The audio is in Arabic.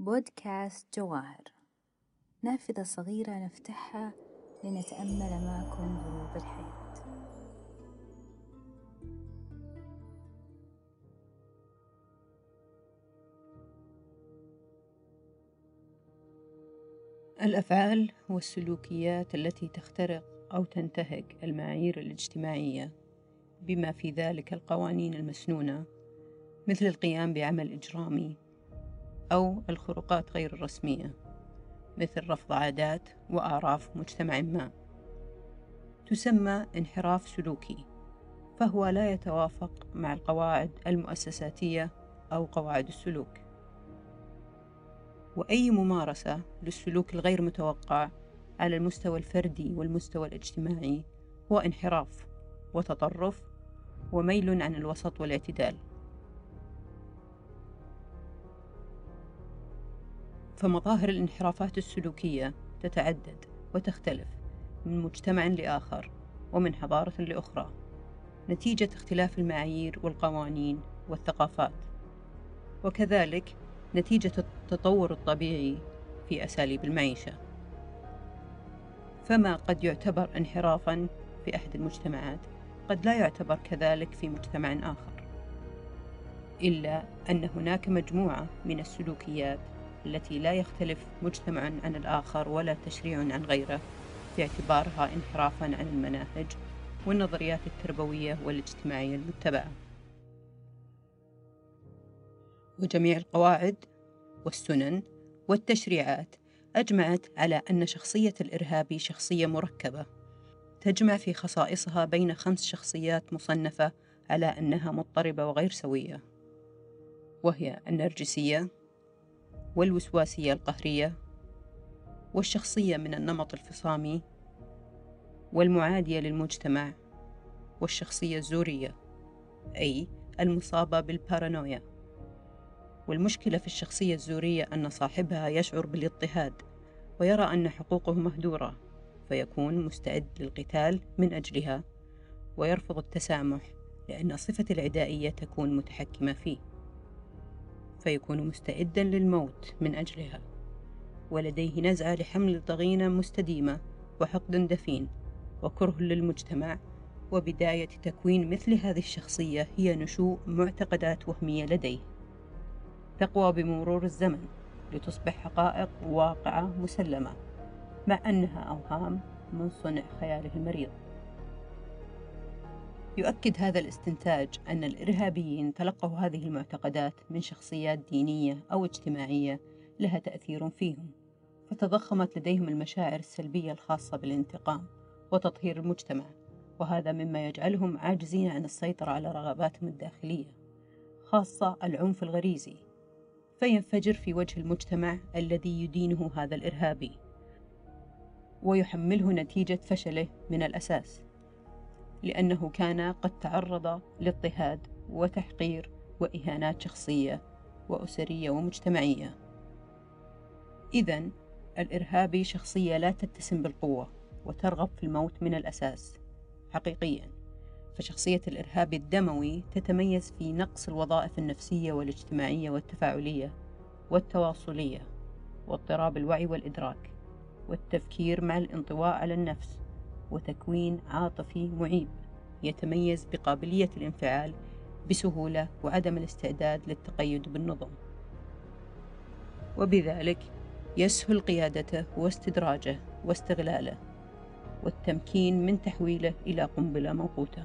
بودكاست جواهر. نافذة صغيرة نفتحها لنتأمل معكم غروب الحياة الأفعال والسلوكيات التي تخترق أو تنتهك المعايير الاجتماعية بما في ذلك القوانين المسنونة مثل القيام بعمل إجرامي أو الخروقات غير الرسمية مثل رفض عادات وأعراف مجتمع ما. تسمى انحراف سلوكي فهو لا يتوافق مع القواعد المؤسساتية أو قواعد السلوك. وأي ممارسة للسلوك الغير متوقع على المستوى الفردي والمستوى الاجتماعي هو انحراف وتطرف وميل عن الوسط والاعتدال. فمظاهر الانحرافات السلوكية تتعدد وتختلف من مجتمع لآخر ومن حضارة لأخرى. نتيجة اختلاف المعايير والقوانين والثقافات. وكذلك نتيجة التطور الطبيعي في أساليب المعيشة. فما قد يعتبر انحرافا في أحد المجتمعات قد لا يعتبر كذلك في مجتمع آخر. إلا أن هناك مجموعة من السلوكيات التي لا يختلف مجتمع عن الآخر ولا تشريع عن غيره في اعتبارها انحرافا عن المناهج والنظريات التربوية والاجتماعية المتبعة. وجميع القواعد والسنن والتشريعات أجمعت على أن شخصية الإرهابي شخصية مركبة تجمع في خصائصها بين خمس شخصيات مصنفة على أنها مضطربة وغير سوية وهي النرجسية والوسواسية القهرية والشخصية من النمط الفصامي والمعادية للمجتمع والشخصية الزورية أي المصابة بالبارانويا. والمشكلة في الشخصية الزورية أن صاحبها يشعر بالاضطهاد ويرى أن حقوقه مهدورة فيكون مستعد للقتال من أجلها ويرفض التسامح لأن صفة العدائية تكون متحكمة فيه. فيكون مستعدا للموت من أجلها. ولديه نزعة لحمل ضغينة مستديمة وحقد دفين وكره للمجتمع. وبداية تكوين مثل هذه الشخصية هي نشوء معتقدات وهمية لديه. تقوى بمرور الزمن لتصبح حقائق واقعة مسلمة مع أنها أوهام من صنع خياله المريض. يؤكد هذا الاستنتاج أن الإرهابيين تلقوا هذه المعتقدات من شخصيات دينية أو اجتماعية لها تأثير فيهم فتضخمت لديهم المشاعر السلبية الخاصة بالانتقام وتطهير المجتمع وهذا مما يجعلهم عاجزين عن السيطرة على رغباتهم الداخلية خاصة العنف الغريزي. فينفجر في وجه المجتمع الذي يدينه هذا الإرهابي ويحمله نتيجة فشله من الأساس. لأنه كان قد تعرض لاضطهاد وتحقير وإهانات شخصية وأسرية ومجتمعية. إذا الإرهابي شخصية لا تتسم بالقوة وترغب في الموت من الأساس حقيقيا. فشخصية الإرهابي الدموي تتميز في نقص الوظائف النفسية والاجتماعية والتفاعلية والتواصلية واضطراب الوعي والإدراك والتفكير مع الانطواء على النفس وتكوين عاطفي معيب يتميز بقابلية الانفعال بسهولة وعدم الاستعداد للتقيد بالنظم. وبذلك يسهل قيادته واستدراجه واستغلاله والتمكين من تحويله إلى قنبلة موقوتة.